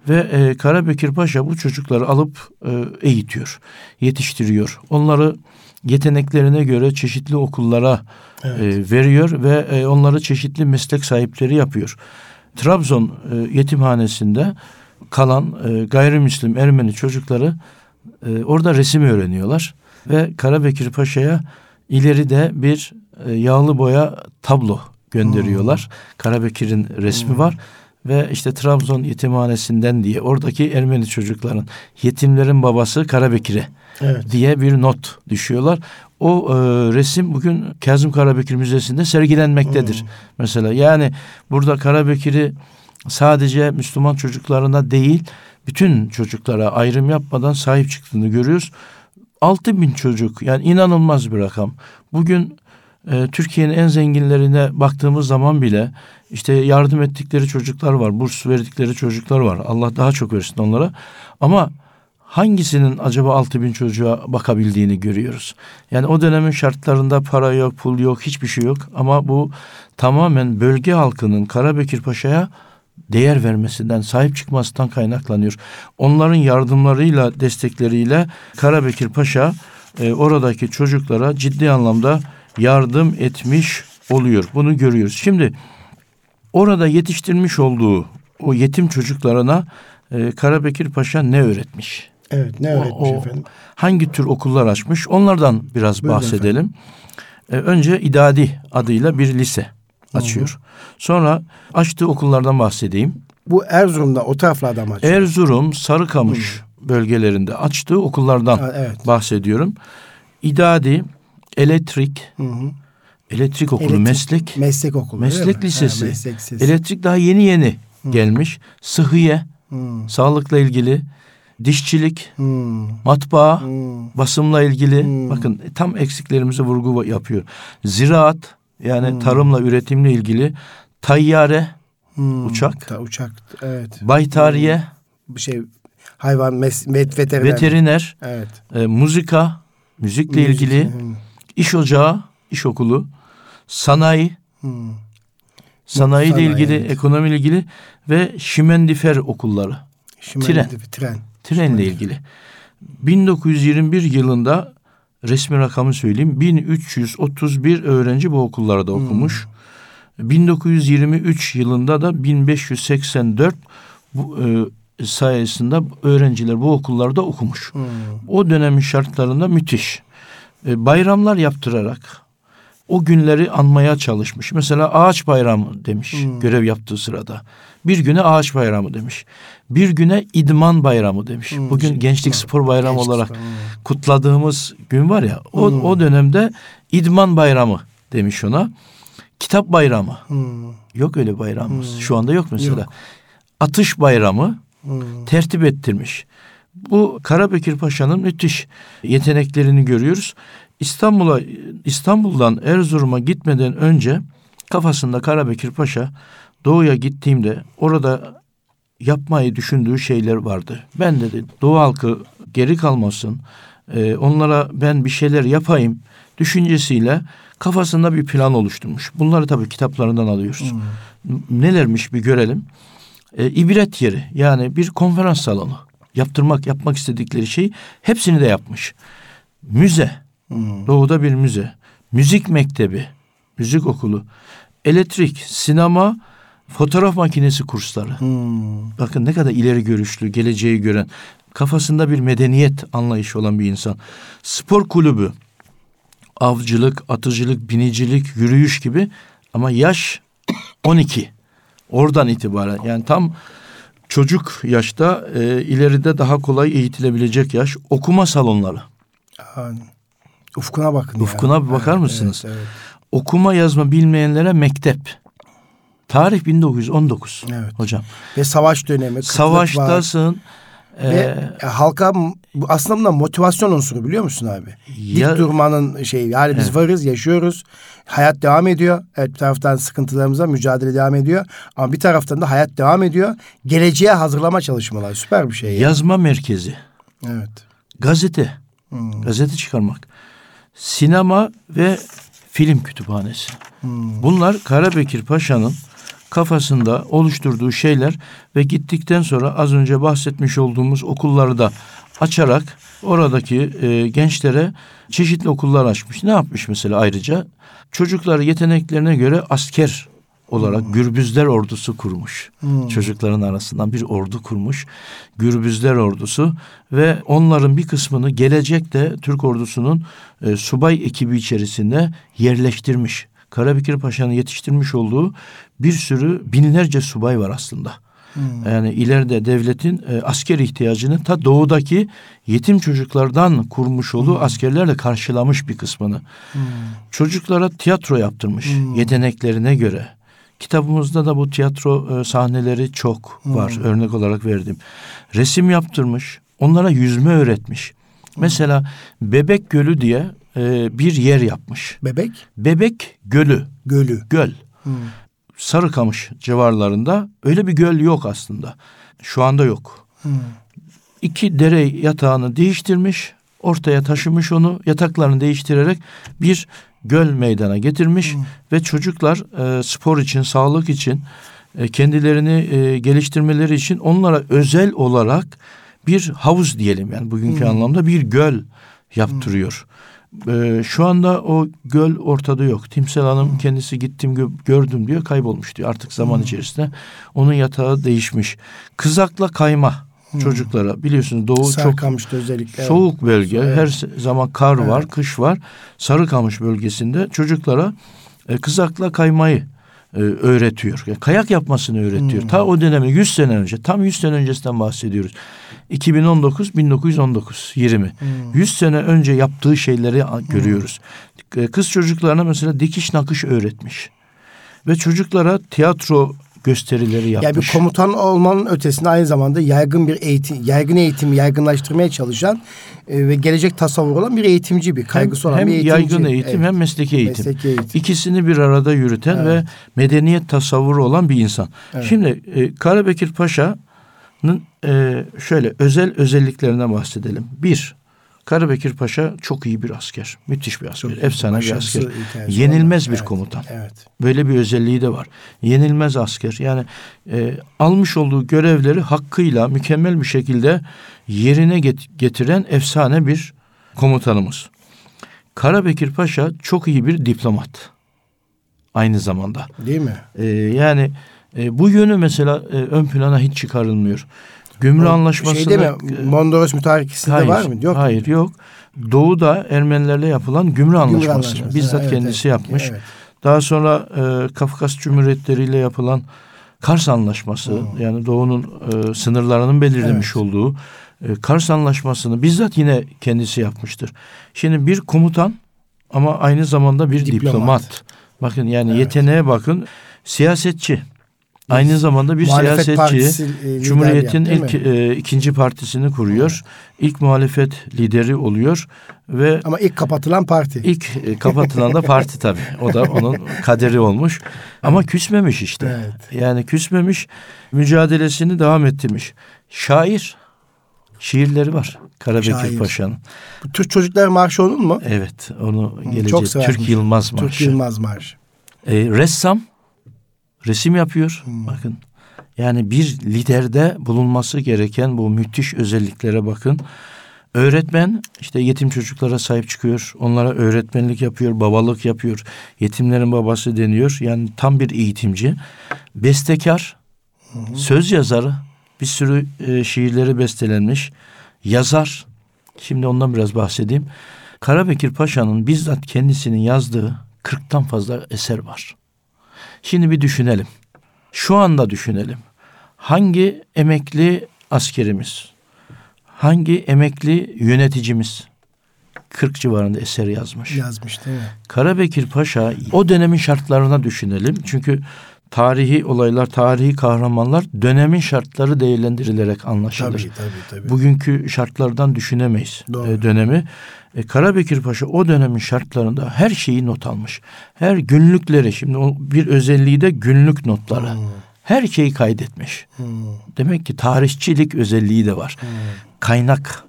Ve e, Karabekir Paşa bu çocukları alıp e, eğitiyor, yetiştiriyor. Onları yeteneklerine göre çeşitli okullara evet. e, veriyor ve e, onları çeşitli meslek sahipleri yapıyor. Trabzon e, yetimhanesinde kalan e, gayrimüslim Ermeni çocukları e, orada resim öğreniyorlar ve Karabekir Paşa'ya ileride bir e, yağlı boya tablo gönderiyorlar. Hmm. Karabekir'in resmi hmm. var ve işte Trabzon yetimhanesinden diye oradaki Ermeni çocukların yetimlerin babası Karabekir'e evet. diye bir not düşüyorlar. O e, resim bugün Kazım Karabekir Müzesi'nde sergilenmektedir. Hmm. Mesela yani burada Karabekir'i sadece Müslüman çocuklarına değil bütün çocuklara ayrım yapmadan sahip çıktığını görüyoruz. 6 bin çocuk yani inanılmaz bir rakam. Bugün e, Türkiye'nin en zenginlerine baktığımız zaman bile işte yardım ettikleri çocuklar var, burs verdikleri çocuklar var. Allah daha çok versin onlara. Ama hangisinin acaba 6 bin çocuğa bakabildiğini görüyoruz. Yani o dönemin şartlarında para yok, pul yok, hiçbir şey yok. Ama bu tamamen bölge halkının Karabekir Paşa'ya değer vermesinden, sahip çıkmasından kaynaklanıyor. Onların yardımlarıyla, destekleriyle Karabekir Paşa e, oradaki çocuklara ciddi anlamda yardım etmiş oluyor. Bunu görüyoruz. Şimdi orada yetiştirmiş olduğu o yetim çocuklarına e, Karabekir Paşa ne öğretmiş? Evet ne öğretmiş o, o, efendim? Hangi tür okullar açmış? Onlardan biraz Buyurun bahsedelim. E, önce İdadi adıyla bir lise açıyor. Hı hı. Sonra açtığı okullardan bahsedeyim. Bu Erzurum'da o taraflarda mı açıyor? Erzurum, Sarıkamış hı. bölgelerinde açtığı okullardan ha, evet. bahsediyorum. İdadi, elektrik, hı hı. elektrik okulu, elektrik, meslek, meslek okulu, meslek lisesi, ha, meslek lisesi, elektrik daha yeni yeni hı. gelmiş. Sıhhiye, hı. sağlıkla ilgili, dişçilik, hmm. matbaa, hmm. basımla ilgili hmm. bakın tam eksiklerimize vurgu yapıyor. Ziraat yani hmm. tarımla üretimle ilgili tayyare hmm. uçak, Ta, uçak evet. Baytariye bir şey hayvan mes, met, veteriner. Veteriner. Evet. E, muzika, müzikle Müzik, ilgili hmm. İş ocağı, iş okulu, sanayi, hmm. sanayi ile ilgili, evet. ekonomiyle ilgili ve şimendifer okulları. Şimendifer, tren. Tren. Trenle ilgili. 1921 yılında resmi rakamı söyleyeyim. 1331 öğrenci bu okullarda okumuş. Hmm. 1923 yılında da 1584 bu, e, sayesinde öğrenciler bu okullarda okumuş. Hmm. O dönemin şartlarında müthiş. E, bayramlar yaptırarak o günleri anmaya çalışmış. Mesela ağaç bayramı demiş hmm. görev yaptığı sırada. Bir güne ağaç bayramı demiş. Bir güne idman bayramı demiş. Hmm. Bugün gençlik spor bayramı Gençlik olarak spor. kutladığımız gün var ya. O, hmm. o dönemde idman bayramı demiş ona. Kitap bayramı. Hmm. Yok öyle bayramımız. Hmm. Şu anda yok mesela. Yok. Atış bayramı hmm. tertip ettirmiş. Bu Karabekir Paşa'nın müthiş yeteneklerini görüyoruz. İstanbul'a İstanbul'dan Erzurum'a gitmeden önce kafasında Karabekir Paşa doğuya gittiğimde orada yapmayı düşündüğü şeyler vardı. Ben dedi Doğu halkı geri kalmasın. E, onlara ben bir şeyler yapayım düşüncesiyle kafasında bir plan oluşturmuş. Bunları tabii kitaplarından alıyoruz. Hmm. Nelermiş bir görelim. E, ibret yeri yani bir konferans salonu yaptırmak yapmak istedikleri şey hepsini de yapmış. Müze Hmm. Doğuda bir müze. Müzik mektebi, müzik okulu, elektrik, sinema, fotoğraf makinesi kursları. Hmm. Bakın ne kadar ileri görüşlü, geleceği gören, kafasında bir medeniyet anlayışı olan bir insan. Spor kulübü, avcılık, atıcılık, binicilik, yürüyüş gibi ama yaş 12. Oradan itibaren yani tam çocuk yaşta e, ileride daha kolay eğitilebilecek yaş okuma salonları. Yani. Ufkuna bakın. Ufkuna ya. bir bakar evet, mısınız? Evet, evet. Okuma yazma bilmeyenlere mektep. Tarih 1919 evet. hocam. Ve savaş dönemi. Savaştasın. Var. Ve ee, halka aslında bunlar motivasyon unsuru biliyor musun abi? Ya, Dik durmanın şeyi yani biz evet. varız yaşıyoruz. Hayat devam ediyor. Evet bir taraftan sıkıntılarımıza mücadele devam ediyor. Ama bir taraftan da hayat devam ediyor. Geleceğe hazırlama çalışmalar süper bir şey. Yani. Yazma merkezi. Evet. Gazete. Hmm. Gazete çıkarmak sinema ve film kütüphanesi. Hmm. Bunlar Karabekir Paşa'nın kafasında oluşturduğu şeyler ve gittikten sonra az önce bahsetmiş olduğumuz okulları da açarak oradaki e, gençlere çeşitli okullar açmış. Ne yapmış mesela ayrıca? Çocukları yeteneklerine göre asker olarak Gürbüzler ordusu kurmuş. Hmm. Çocukların arasından bir ordu kurmuş. Gürbüzler ordusu ve onların bir kısmını gelecekte Türk ordusunun e, subay ekibi içerisinde yerleştirmiş. Karabekir Paşa'nın yetiştirmiş olduğu bir sürü binlerce subay var aslında. Hmm. Yani ileride devletin e, asker ihtiyacını ta doğudaki yetim çocuklardan kurmuş olduğu askerlerle karşılamış bir kısmını. Hmm. Çocuklara tiyatro yaptırmış Hmm. yeteneklerine göre. Kitabımızda da bu tiyatro e, sahneleri çok var. Hmm. Örnek olarak verdim. Resim yaptırmış. Onlara yüzme öğretmiş. Mesela Bebek Gölü diye e, bir yer yapmış. Bebek Bebek Gölü, gölü. göl. Hmm. Sarıkamış civarlarında öyle bir göl yok aslında. Şu anda yok. Hmm. İki dere yatağını değiştirmiş, ortaya taşımış onu, yataklarını değiştirerek bir göl meydana getirmiş ve çocuklar e, spor için, sağlık için, e, kendilerini e, geliştirmeleri için onlara özel olarak bir havuz diyelim yani bugünkü anlamda bir göl yaptırıyor. E, şu anda o göl ortada yok. Timsel Hanım kendisi gittim gö- gördüm diyor kaybolmuş diyor. Artık zaman içerisinde onun yatağı değişmiş. Kızakla kayma çocuklara biliyorsunuz doğu çok Sarkamış'ta özellikle. soğuk bölge. Evet. Her zaman kar var, kış var. Sarıkamış bölgesinde çocuklara e, kızakla kaymayı e, öğretiyor. Yani kayak yapmasını öğretiyor. Ta o döneme 100 sene önce, tam 100 sene öncesinden bahsediyoruz. 2019 1919 20. 100 sene önce yaptığı şeyleri a- görüyoruz. E, Kız çocuklarına mesela dikiş nakış öğretmiş. Ve çocuklara tiyatro gösterileri yapmış. Yani bir komutan olmanın ötesinde aynı zamanda yaygın bir eğitim, yaygın eğitimi yaygınlaştırmaya çalışan e, ve gelecek tasavvur olan bir eğitimci bir kaygısı olan hem bir eğitimci. yaygın eğitim Evet. hem mesleki eğitim. Mesleki eğitim. İkisini bir arada yürüten ve medeniyet tasavvuru olan bir insan. Şimdi e, Karabekir Paşa'nın e, şöyle özel özelliklerinden bahsedelim. Bir, Karabekir Paşa çok iyi bir asker. Müthiş bir asker. Efsane bir asker. Yenilmez olan. bir Evet, komutan. Evet. Böyle bir özelliği de var. Yenilmez asker. Yani e, almış olduğu görevleri hakkıyla mükemmel bir şekilde yerine get- getiren efsane bir komutanımız. Karabekir Paşa çok iyi bir diplomat. Aynı zamanda. Değil mi? E, yani e, bu yönü mesela e, ön plana hiç çıkarılmıyor. Gümrü. Şey değil mi? Mondros mütarekesinde Hayır, var mı? Yok. hayır yok. Doğu'da Ermenilerle yapılan gümrü anlaşması. bizzat Evet, kendisi evet. yapmış. Evet. Daha sonra e, Kafkas Cumhuriyetleriyle ile yapılan Kars Anlaşması yani Doğu'nun e, sınırlarının belirlemiş Evet. olduğu e, Kars Anlaşması'nı bizzat yine kendisi yapmıştır. Şimdi bir komutan ama aynı zamanda bir Diplomat. diplomat. Bakın yani yeteneğe bakın. Siyasetçi. Aynı zamanda bir Muhalefet siyasetçi. e, Cumhuriyet'in ilk e, ikinci partisini kuruyor. İlk muhalefet lideri oluyor ve Ama ilk kapatılan parti. İlk e, kapatılan da parti tabii. O da onun kaderi olmuş. Ama küsmemiş işte. Evet. Yani küsmemiş, mücadelesini devam ettirmiş. Şair, şiirleri var Karabekir Şair. Paşa'nın. Bu Türk Çocuklar Marşı onun mu? Evet, onu çok gelecek. severmiş. Türk Yılmaz Marşı. Türk Yılmaz Marşı. E, ressam, resim yapıyor. Hmm. Bakın. Yani bir liderde bulunması gereken bu müthiş özelliklere bakın. Öğretmen işte yetim çocuklara sahip çıkıyor. Onlara öğretmenlik yapıyor, babalık yapıyor. Yetimlerin babası deniyor. Yani tam bir eğitimci. Bestekar, söz yazarı. Bir sürü e, şiirleri bestelenmiş. Yazar. Şimdi ondan biraz bahsedeyim. Karabekir Paşa'nın bizzat kendisinin yazdığı 40'tan fazla eser var. Şimdi bir düşünelim. Şu anda düşünelim. Hangi emekli askerimiz, hangi emekli yöneticimiz 40 civarında eser yazmış? Yazmış değil mi? Karabekir Paşa o dönemin şartlarına düşünelim. Çünkü tarihi olaylar, tarihi kahramanlar dönemin şartları değerlendirilerek anlaşılır. Tabii tabii tabii. Bugünkü şartlardan düşünemeyiz Doğru. e, dönemi. E, Karabekir Paşa o dönemin şartlarında her şeyi not almış. Her günlükleri, şimdi o bir özelliği de günlük notları. Hmm. Her şeyi kaydetmiş. Hmm. Demek ki tarihçilik özelliği de var. Kaynak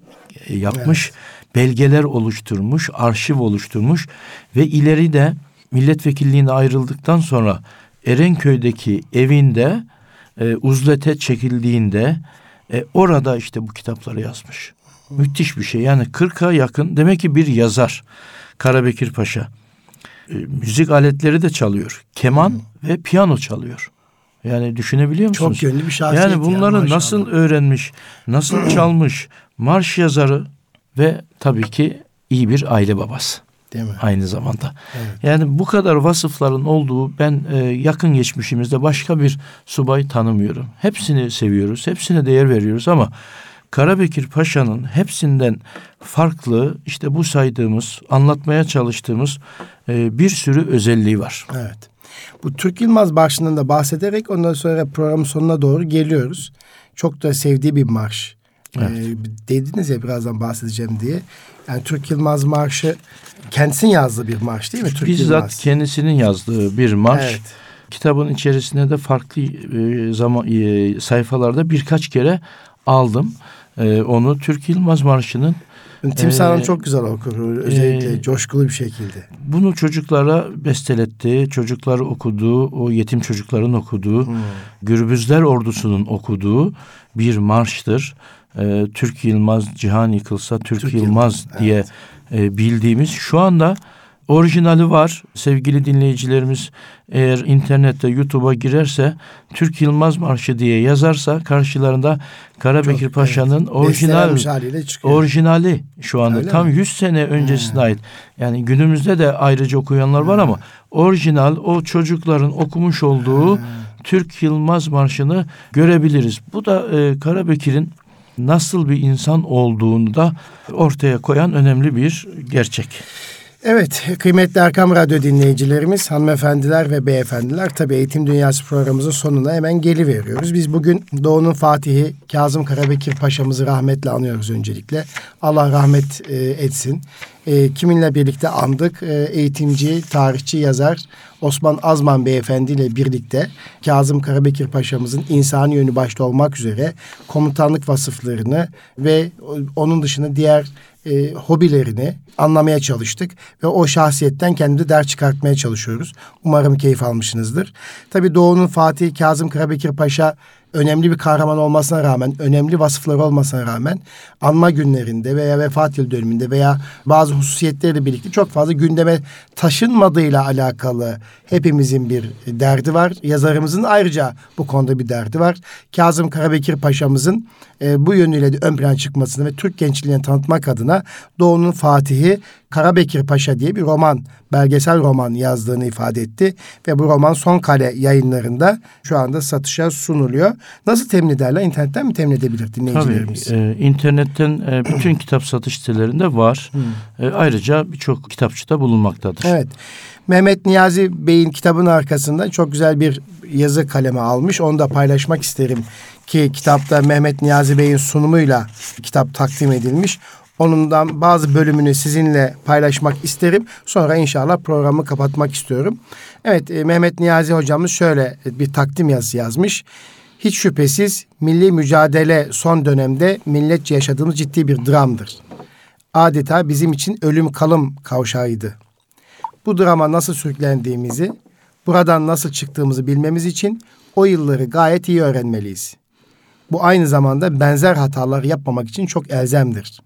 e, yapmış, belgeler oluşturmuş, arşiv oluşturmuş ve ileride milletvekilliğine ayrıldıktan sonra Erenköy'deki evinde e, uzlete çekildiğinde e, orada işte bu kitapları yazmış. Müthiş bir şey. Yani 40'a yakın demek ki bir yazar Karabekir Paşa. E, müzik aletleri de çalıyor. Keman Hı. ve piyano çalıyor. Yani düşünebiliyor musunuz? Çok yönlü bir şahsiyet. Yani bunları yani, nasıl öğrenmiş, nasıl çalmış, marş yazarı ve tabii ki iyi bir aile babası. Değil mi? Aynı zamanda. Evet. Yani bu kadar vasıfların olduğu ben e, yakın geçmişimizde başka bir subay tanımıyorum. Hepsini seviyoruz, hepsine değer veriyoruz ama Karabekir Paşa'nın hepsinden farklı işte bu saydığımız, anlatmaya çalıştığımız e, bir sürü özelliği var. Evet. Bu Türk Yılmaz Marşı'ndan da bahsederek ondan sonra programın sonuna doğru geliyoruz. Çok da sevdiği bir marş. Evet. Ee, dediniz ya birazdan bahsedeceğim diye. Yani Türk Yılmaz Marşı kendisinin yazdığı bir marş değil mi? Türk Bizzat Yılmaz. kendisinin yazdığı bir marş. Evet. Kitabın içerisinde de farklı e, zaman e, sayfalarda birkaç kere aldım. E, onu Türk Yılmaz Marşı'nın Timsah Hanım ee, çok güzel okur. Özellikle e, coşkulu bir şekilde. Bunu çocuklara besteletti. Çocukları okuduğu, o yetim çocukların okuduğu, hmm. Gürbüzler ordusunun okuduğu bir marştır. Ee, Türk Yılmaz, Cihan Yıkılsa Türk, Türk Yılmaz, Yılmaz diye evet. e, bildiğimiz şu anda Orijinali var. Sevgili dinleyicilerimiz eğer internette YouTube'a girerse Türk Yılmaz Marşı diye yazarsa karşılarında Karabekir Çok, Paşa'nın evet. orijinal orijinali şu anda Öyle tam mi? 100 sene öncesine hmm. ait. Yani günümüzde de ayrıca okuyanlar var ama orijinal o çocukların okumuş olduğu hmm. Türk Yılmaz Marşı'nı görebiliriz. Bu da e, Karabekir'in nasıl bir insan olduğunu da ortaya koyan önemli bir gerçek. Evet, kıymetli Erkam Radyo dinleyicilerimiz, hanımefendiler ve beyefendiler, tabii Eğitim Dünyası programımızın sonuna hemen geliveriyoruz. Biz bugün Doğu'nun Fatihi Kazım Karabekir Paşa'mızı rahmetle anıyoruz öncelikle. Allah rahmet e, etsin. E, kiminle birlikte andık? E, eğitimci, tarihçi, yazar Osman Azman Beyefendi ile birlikte Kazım Karabekir Paşa'mızın insani yönü başta olmak üzere komutanlık vasıflarını ve onun dışında diğer e, hobilerini anlamaya çalıştık ve o şahsiyetten kendimizi ders çıkartmaya çalışıyoruz. Umarım keyif almışsınızdır. Tabii Doğu'nun Fatih Kazım Karabekir Paşa önemli bir kahraman olmasına rağmen, önemli vasıfları olmasına rağmen anma günlerinde veya vefat yıl dönümünde veya bazı hususiyetleriyle birlikte çok fazla gündeme taşınmadığıyla alakalı hepimizin bir derdi var. Yazarımızın ayrıca bu konuda bir derdi var. Kazım Karabekir Paşa'mızın e, bu yönüyle de ön plan çıkmasını ve Türk gençliğini tanıtmak adına Doğu'nun Fatihi Karabekir Paşa diye bir roman, belgesel roman yazdığını ifade etti. Ve bu roman Son Kale yayınlarında şu anda satışa sunuluyor. Nasıl temin ederler? İnternetten mi temin edebilir dinleyicilerimiz? Tabii. E, internetten e, bütün kitap satış sitelerinde var. E, ayrıca birçok kitapçıda bulunmaktadır. Evet. Mehmet Niyazi Bey'in kitabın arkasında çok güzel bir yazı kalemi almış. Onu da paylaşmak isterim ki kitapta Mehmet Niyazi Bey'in sunumuyla kitap takdim edilmiş. Onundan bazı bölümünü sizinle paylaşmak isterim. Sonra inşallah programı kapatmak istiyorum. Evet e, Mehmet Niyazi hocamız şöyle bir takdim yazısı yazmış. Hiç şüphesiz milli mücadele son dönemde milletçe yaşadığımız ciddi bir dramdır. Adeta bizim için ölüm kalım kavşağıydı. Bu drama nasıl sürüklendiğimizi, buradan nasıl çıktığımızı bilmemiz için o yılları gayet iyi öğrenmeliyiz. Bu aynı zamanda benzer hatalar yapmamak için çok elzemdir.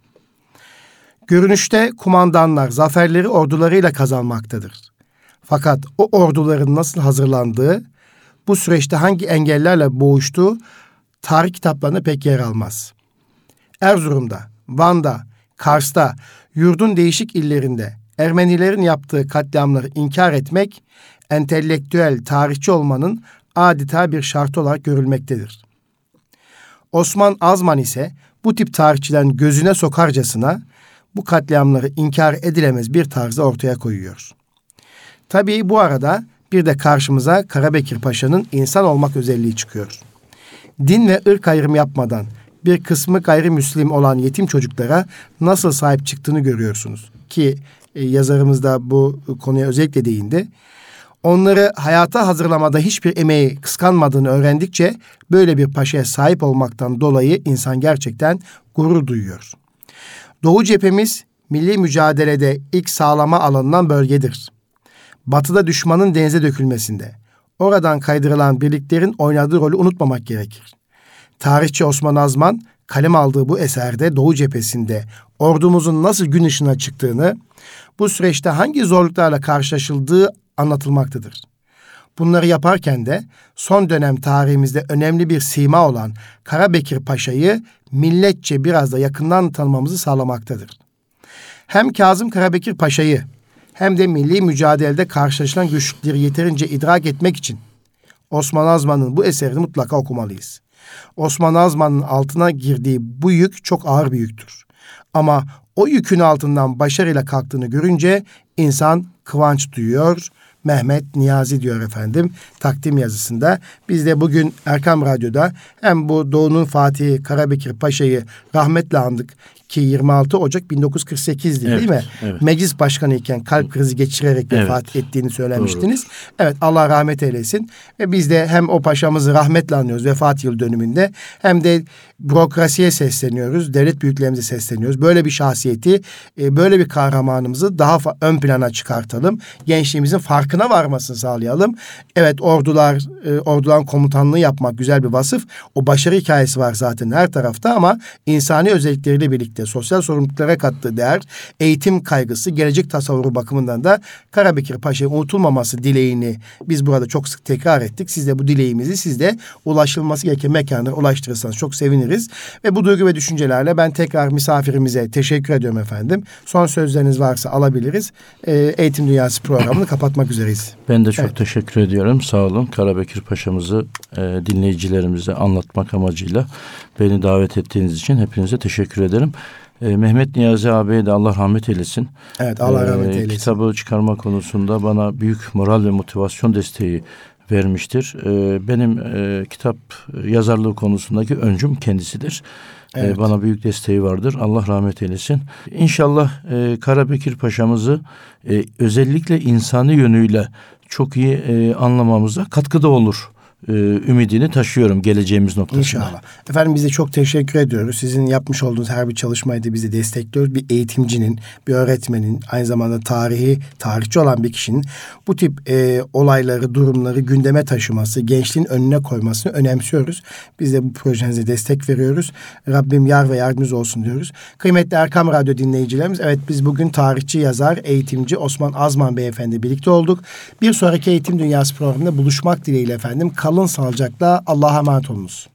Görünüşte kumandanlar zaferleri ordularıyla kazanmaktadır. Fakat o orduların nasıl hazırlandığı, bu süreçte hangi engellerle boğuştuğu tarih kitaplarında pek yer almaz. Erzurum'da, Van'da, Kars'ta, yurdun değişik illerinde Ermenilerin yaptığı katliamları inkar etmek, entelektüel tarihçi olmanın adeta bir şart olarak görülmektedir. Osman Azman ise bu tip tarihçilerin gözüne sokarcasına bu katliamları inkar edilemez bir tarzda ortaya koyuyor. Tabii bu arada bir de karşımıza Karabekir Paşa'nın insan olmak özelliği çıkıyor. Din ve ırk ayrımı yapmadan bir kısmı gayrimüslim olan yetim çocuklara nasıl sahip çıktığını görüyorsunuz. Ki e, yazarımız da bu konuya özellikle değindi. Onları hayata hazırlamada hiçbir emeği kıskanmadığını öğrendikçe böyle bir paşaya sahip olmaktan dolayı insan gerçekten gurur duyuyor. Doğu cephemiz milli mücadelede ilk sağlama alınan bölgedir. Batıda düşmanın denize dökülmesinde, oradan kaydırılan birliklerin oynadığı rolü unutmamak gerekir. Tarihçi Osman Azman kalem aldığı bu eserde Doğu cephesinde ordumuzun nasıl gün ışığına çıktığını, bu süreçte hangi zorluklarla karşılaşıldığı anlatılmaktadır. Bunları yaparken de son dönem tarihimizde önemli bir sima olan Karabekir Paşa'yı milletçe biraz da yakından tanımamızı sağlamaktadır. Hem Kazım Karabekir Paşa'yı hem de milli mücadelede karşılaşılan güçlükleri yeterince idrak etmek için Osman Azman'ın bu eserini mutlaka okumalıyız. Osman Azman'ın altına girdiği bu yük çok ağır bir yüktür. Ama o yükün altından başarıyla kalktığını görünce insan kıvanç duyuyor, Mehmet Niyazi diyor efendim takdim yazısında. Biz de bugün Erkam Radyo'da hem bu Doğu'nun Fatihi Karabekir Paşa'yı rahmetle andık ki 26 Ocak 1948'di evet, değil mi? Evet. Meclis başkanı iken kalp krizi geçirerek vefat evet. ettiğini söylemiştiniz. Doğru. Evet Allah rahmet eylesin. Ve biz de hem o paşamızı rahmetle anıyoruz vefat yıl dönümünde hem de bürokrasiye sesleniyoruz. Devlet büyüklerimize sesleniyoruz. Böyle bir şahsiyeti, e, böyle bir kahramanımızı daha ön plana çıkartalım. Gençliğimizin farkına varmasını sağlayalım. Evet ordular, e, orduların komutanlığı yapmak güzel bir vasıf. O başarı hikayesi var zaten her tarafta ama insani özellikleriyle birlikte sosyal sorumluluklara kattığı değer, eğitim kaygısı, gelecek tasavvuru bakımından da Karabekir Paşa'yı unutulmaması dileğini biz burada çok sık tekrar ettik. Siz de bu dileğimizi siz de ulaşılması gereken mekanlara ulaştırırsanız çok seviniriz. Ve bu duygu ve düşüncelerle ben tekrar misafirimize teşekkür ediyorum efendim. Son sözleriniz varsa alabiliriz. E, Eğitim Dünyası programını kapatmak üzereyiz. Ben de çok evet. teşekkür ediyorum. Sağ olun. Karabekir Paşa'mızı e, dinleyicilerimize anlatmak amacıyla beni davet ettiğiniz için hepinize teşekkür ederim. E, Mehmet Niyazi abiye de Allah rahmet eylesin. Evet Allah rahmet eylesin. E, kitabı çıkarma konusunda bana büyük moral ve motivasyon desteği vermiştir. E, benim e, kitap yazarlığı konusundaki öncüm kendisidir. Evet. E, bana büyük desteği vardır. Allah rahmet eylesin. İnşallah e, Karabekir Paşa'mızı e, özellikle insani yönüyle çok iyi e, anlamamıza katkıda olur e, ümidini taşıyorum geleceğimiz noktasında. İnşallah. Efendim biz de çok teşekkür ediyoruz. Sizin yapmış olduğunuz her bir çalışmayı da bizi destekliyoruz. Bir eğitimcinin, bir öğretmenin, aynı zamanda tarihi, tarihçi olan bir kişinin bu tip e, olayları, durumları gündeme taşıması, gençliğin önüne koymasını önemsiyoruz. Biz de bu projenize destek veriyoruz. Rabbim yar ve yardımcımız olsun diyoruz. Kıymetli Erkam Radyo dinleyicilerimiz, evet biz bugün tarihçi, yazar, eğitimci Osman Azman Beyefendi birlikte olduk. Bir sonraki Eğitim Dünyası programında buluşmak dileğiyle efendim. Kalın sağlıcakla. Allah'a emanet olunuz.